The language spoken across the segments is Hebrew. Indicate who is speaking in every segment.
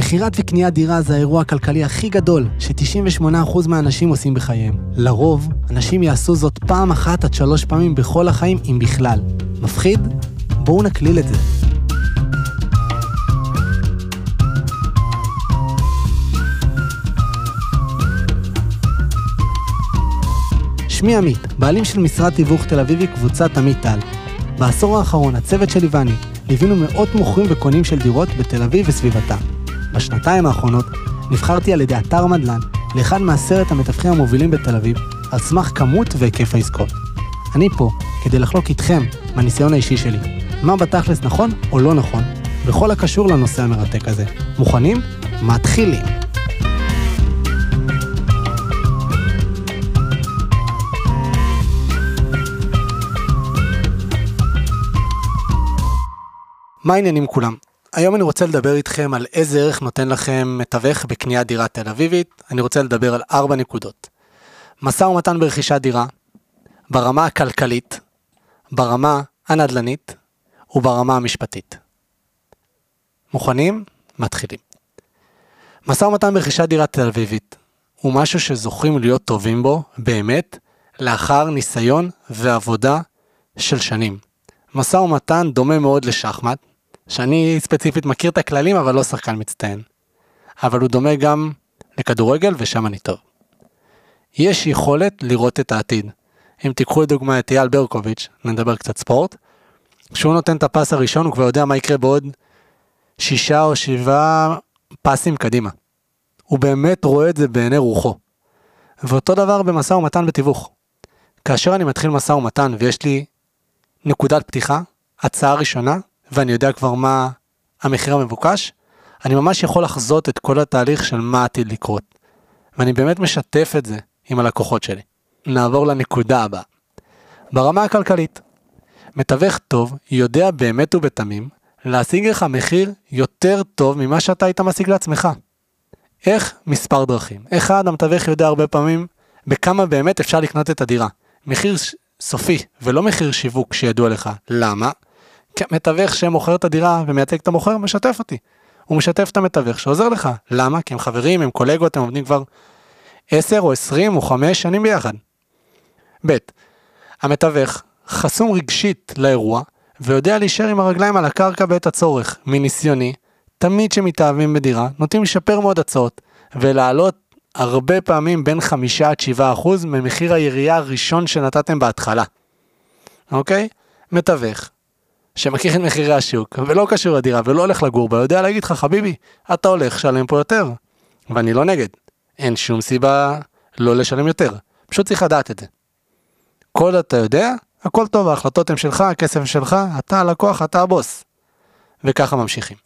Speaker 1: מכירת וקניית דירה זה האירוע הכלכלי הכי גדול ש-98% מהאנשים עושים בחייהם. לרוב, אנשים יעשו זאת פעם אחת עד שלוש פעמים בכל החיים, אם בכלל. מפחיד? בואו נקליל את זה. שמי עמית, בעלים של משרד תיווך תל אביבי קבוצת עמית טל. בעשור האחרון, הצוות שלי ואני ליווינו מאות מוכרים וקונים של דירות בתל אביב וסביבתה. בשנתיים האחרונות נבחרתי על ידי אתר מדל"ן לאחד מעשרת המתווכים המובילים בתל אביב, על סמך כמות והיקף העסקאות. אני פה כדי לחלוק איתכם מהניסיון האישי שלי, מה בתכלס נכון או לא נכון, בכל הקשור לנושא המרתק הזה. מוכנים? מתחילים. מה העניינים כולם? היום אני רוצה לדבר איתכם על איזה ערך נותן לכם מתווך בקניית דירה תל אביבית. אני רוצה לדבר על ארבע נקודות. משא ומתן ברכישת דירה, ברמה הכלכלית, ברמה הנדל"נית וברמה המשפטית. מוכנים? מתחילים. משא ומתן ברכישת דירה תל אביבית הוא משהו שזוכים להיות טובים בו, באמת, לאחר ניסיון ועבודה של שנים. משא ומתן דומה מאוד לשחמט, שאני ספציפית מכיר את הכללים אבל לא שחקן מצטיין. אבל הוא דומה גם לכדורגל ושם אני טוב. יש יכולת לראות את העתיד. אם תיקחו לדוגמה את אייל ברקוביץ', נדבר קצת ספורט, כשהוא נותן את הפס הראשון הוא כבר יודע מה יקרה בעוד שישה או שבעה פסים קדימה. הוא באמת רואה את זה בעיני רוחו. ואותו דבר במשא ומתן בתיווך. כאשר אני מתחיל משא ומתן ויש לי נקודת פתיחה, הצעה ראשונה, ואני יודע כבר מה המחיר המבוקש, אני ממש יכול לחזות את כל התהליך של מה עתיד לקרות. ואני באמת משתף את זה עם הלקוחות שלי. נעבור לנקודה הבאה. ברמה הכלכלית, מתווך טוב יודע באמת ובתמים להשיג לך מחיר יותר טוב ממה שאתה היית משיג לעצמך. איך? מספר דרכים. אחד, המתווך יודע הרבה פעמים בכמה באמת אפשר לקנות את הדירה. מחיר סופי ולא מחיר שיווק שידוע לך. למה? מתווך שמוכר את הדירה ומייצג את המוכר משתף אותי. הוא משתף את המתווך שעוזר לך. למה? כי הם חברים, הם קולגות, הם עובדים כבר 10 או 20 או 5 שנים ביחד. ב. המתווך חסום רגשית לאירוע ויודע להישאר עם הרגליים על הקרקע בעת הצורך. מניסיוני, תמיד שמתאהבים בדירה, נוטים לשפר מאוד הצעות ולעלות הרבה פעמים בין 5 עד 7 אחוז ממחיר הירייה הראשון שנתתם בהתחלה. אוקיי? מתווך, שמכיר את מחירי השוק, ולא קשור לדירה, ולא הולך לגור בה, יודע להגיד לך, חביבי, אתה הולך לשלם פה יותר. ואני לא נגד. אין שום סיבה לא לשלם יותר. פשוט צריך לדעת את זה. כל אתה יודע, הכל טוב, ההחלטות הן שלך, הכסף שלך, אתה הלקוח, אתה הבוס. וככה ממשיכים.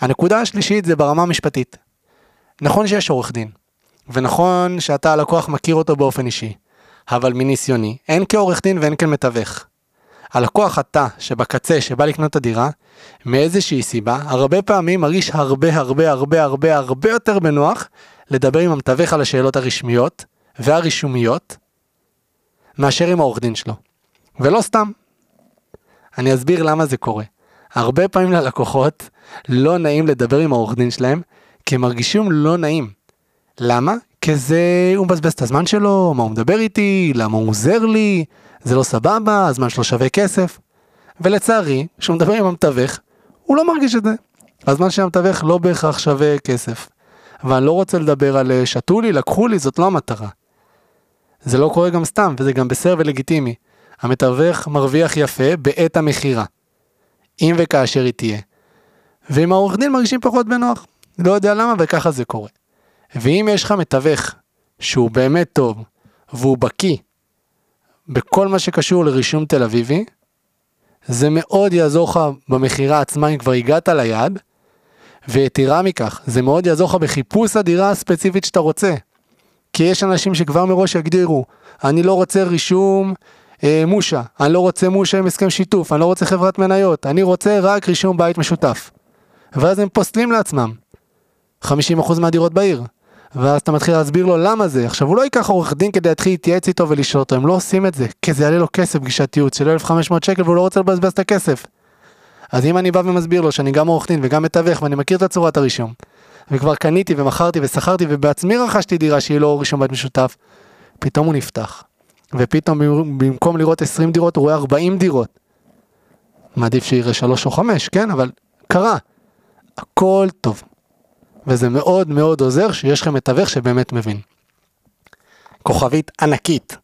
Speaker 1: הנקודה השלישית זה ברמה המשפטית. נכון שיש עורך דין, ונכון שאתה הלקוח מכיר אותו באופן אישי, אבל מניסיוני, אין כעורך דין ואין כמתווך. הלקוח אתה שבקצה שבא לקנות את הדירה, מאיזושהי סיבה, הרבה פעמים מרגיש הרבה הרבה הרבה הרבה הרבה יותר בנוח לדבר עם המתווך על השאלות הרשמיות והרישומיות, מאשר עם העורך דין שלו. ולא סתם. אני אסביר למה זה קורה. הרבה פעמים ללקוחות לא נעים לדבר עם העורך דין שלהם, כי הם מרגישים לא נעים. למה? כי זה, הוא מבזבז את הזמן שלו, מה הוא מדבר איתי, למה הוא עוזר לי, זה לא סבבה, הזמן שלו שווה כסף. ולצערי, כשהוא מדבר עם המתווך, הוא לא מרגיש את זה. הזמן של המתווך לא בהכרח שווה כסף. ואני לא רוצה לדבר על אה, שתו לי, לקחו לי, זאת לא המטרה. זה לא קורה גם סתם, וזה גם בסדר ולגיטימי. המתווך מרוויח יפה בעת המכירה. אם וכאשר היא תהיה. ועם העורך דין מרגישים פחות בנוח. לא יודע למה, וככה זה קורה. ואם יש לך מתווך שהוא באמת טוב, והוא בקיא בכל מה שקשור לרישום תל אביבי, זה מאוד יעזור לך במכירה עצמה אם כבר הגעת ליעד, ויתרה מכך, זה מאוד יעזור לך בחיפוש הדירה הספציפית שאתה רוצה. כי יש אנשים שכבר מראש יגדירו, אני לא רוצה רישום אה, מושה, אני לא רוצה מושה עם הסכם שיתוף, אני לא רוצה חברת מניות, אני רוצה רק רישום בית משותף. ואז הם פוסטים לעצמם 50% מהדירות בעיר. ואז אתה מתחיל להסביר לו למה זה. עכשיו הוא לא ייקח עורך דין כדי להתחיל להתייעץ איתו ולשאול אותו, הם לא עושים את זה, כי זה יעלה לו כסף פגישת ייעוץ של 1,500 שקל והוא לא רוצה לבזבז את הכסף. אז אם אני בא ומסביר לו שאני גם עורך דין וגם מתווך ואני מכיר את הצורת הרישום, וכבר קניתי ומכרתי ושכרתי ובעצמי רכשתי דירה שהיא לא ראשון בית משותף, פתאום הוא נפתח. ופתאום במקום לראות 20 דירות הוא רואה 40 דירות. מעדיף שיראה 3 או 5, כן? אבל קרה. הכל טוב. וזה מאוד מאוד עוזר שיש לכם מתווך שבאמת מבין. כוכבית ענקית,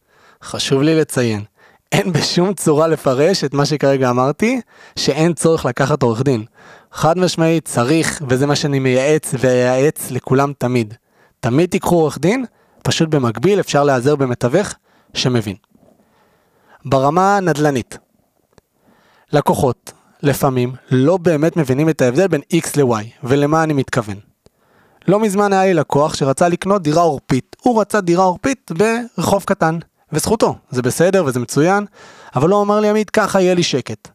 Speaker 1: חשוב לי לציין, אין בשום צורה לפרש את מה שכרגע אמרתי, שאין צורך לקחת עורך דין. חד משמעית צריך, וזה מה שאני מייעץ ואייעץ לכולם תמיד. תמיד תיקחו עורך דין, פשוט במקביל אפשר להיעזר במתווך שמבין. ברמה הנדל"נית, לקוחות לפעמים לא באמת מבינים את ההבדל בין X ל-Y, ולמה אני מתכוון. לא מזמן היה לי לקוח שרצה לקנות דירה עורפית. הוא רצה דירה עורפית ברחוב קטן, וזכותו, זה בסדר וזה מצוין, אבל הוא אמר לי עמית ככה יהיה לי שקט.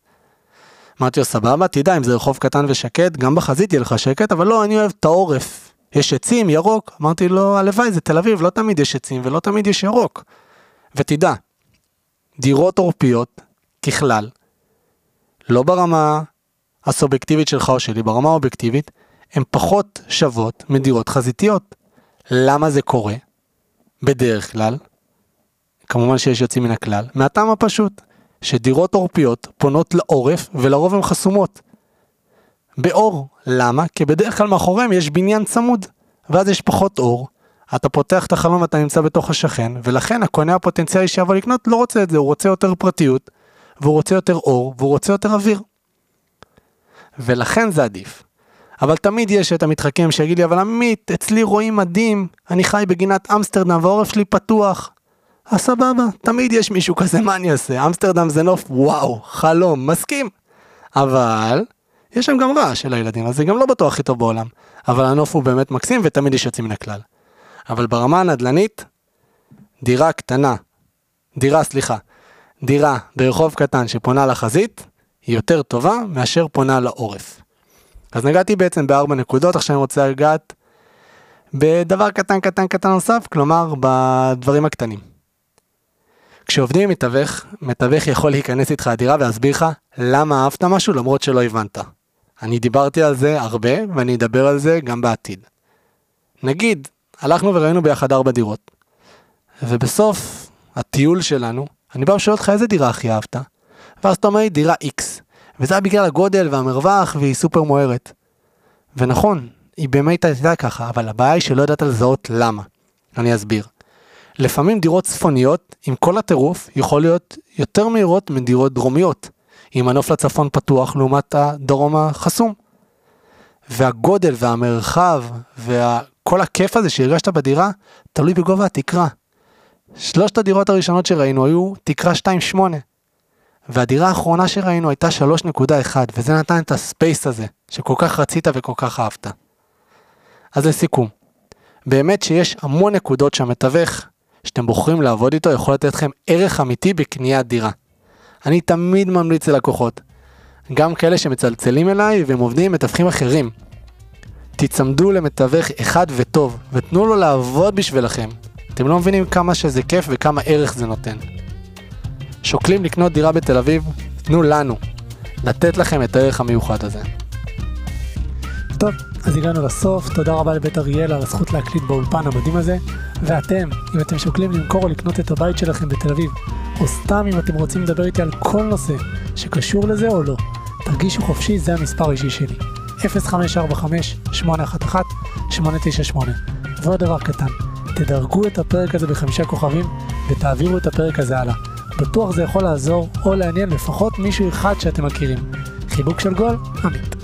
Speaker 1: אמרתי לו סבבה, תדע אם זה רחוב קטן ושקט, גם בחזית יהיה לך שקט, אבל לא, אני אוהב את העורף. יש עצים, ירוק. אמרתי לו, הלוואי, זה תל אביב, לא תמיד יש עצים ולא תמיד יש ירוק. ותדע, דירות עורפיות, ככלל, לא ברמה הסובייקטיבית שלך או שלי, ברמה האובייקטיבית, הן פחות שוות מדירות חזיתיות. למה זה קורה? בדרך כלל, כמובן שיש יוצאים מן הכלל, מהטעם הפשוט, שדירות עורפיות פונות לעורף ולרוב הן חסומות. באור, למה? כי בדרך כלל מאחוריהם יש בניין צמוד, ואז יש פחות אור, אתה פותח את החלון ואתה נמצא בתוך השכן, ולכן הקונה הפוטנציאלי שיבוא לקנות לא רוצה את זה, הוא רוצה יותר פרטיות, והוא רוצה יותר אור, והוא רוצה יותר אוויר. ולכן זה עדיף. אבל תמיד יש את המתחכם שיגיד לי, אבל עמית, אצלי רואים מדהים, אני חי בגינת אמסטרדם והעורף שלי פתוח. אז סבבה, תמיד יש מישהו כזה, מה אני אעשה? אמסטרדם זה נוף, וואו, חלום, מסכים. אבל, יש שם גם רעש של הילדים, אז זה גם לא בטוח הכי טוב בעולם. אבל הנוף הוא באמת מקסים ותמיד יש יוצאים מן הכלל. אבל ברמה הנדל"נית, דירה קטנה, דירה, סליחה, דירה ברחוב קטן שפונה לחזית, היא יותר טובה מאשר פונה לעורף. אז נגעתי בעצם בארבע נקודות, עכשיו אני רוצה לגעת בדבר קטן קטן קטן נוסף, כלומר בדברים הקטנים. כשעובדים עם מתווך, מתווך יכול להיכנס איתך לדירה ולהסביר לך למה אהבת משהו למרות שלא הבנת. אני דיברתי על זה הרבה ואני אדבר על זה גם בעתיד. נגיד, הלכנו וראינו ביחד ארבע דירות. ובסוף הטיול שלנו, אני בא ושואל אותך איזה דירה הכי אהבת? ואז אתה אומר לי דירה X. וזה היה בגלל הגודל והמרווח והיא סופר מוארת. ונכון, היא באמת הייתה ככה, אבל הבעיה היא שלא ידעת לזהות למה. אני אסביר. לפעמים דירות צפוניות, עם כל הטירוף, יכול להיות יותר מהירות מדירות דרומיות, עם מנוף לצפון פתוח לעומת הדרום החסום. והגודל והמרחב וכל הכיף הזה שהרגשת בדירה, תלוי בגובה התקרה. שלושת הדירות הראשונות שראינו היו תקרה 2.8. והדירה האחרונה שראינו הייתה 3.1, וזה נתן את הספייס הזה, שכל כך רצית וכל כך אהבת. אז לסיכום, באמת שיש המון נקודות שהמתווך שאתם בוחרים לעבוד איתו יכול לתת לכם ערך אמיתי בקניית דירה. אני תמיד ממליץ ללקוחות, גם כאלה שמצלצלים אליי והם עובדים עם מתווכים אחרים. תיצמדו למתווך אחד וטוב, ותנו לו לעבוד בשבילכם. אתם לא מבינים כמה שזה כיף וכמה ערך זה נותן. שוקלים לקנות דירה בתל אביב? תנו לנו, לתת לכם את הערך המיוחד הזה.
Speaker 2: טוב, אז הגענו לסוף, תודה רבה לבית אריאל על הזכות להקליט באולפן המדהים הזה. ואתם, אם אתם שוקלים למכור או לקנות את הבית שלכם בתל אביב, או סתם אם אתם רוצים לדבר איתי על כל נושא שקשור לזה או לא, תרגישו חופשי, זה המספר האישי שלי. 0545-811-898. ועוד דבר קטן, תדרגו את הפרק הזה בחמישה כוכבים ותעבירו את הפרק הזה הלאה. בטוח זה יכול לעזור או לעניין לפחות מישהו אחד שאתם מכירים. חיבוק של גול, עמית.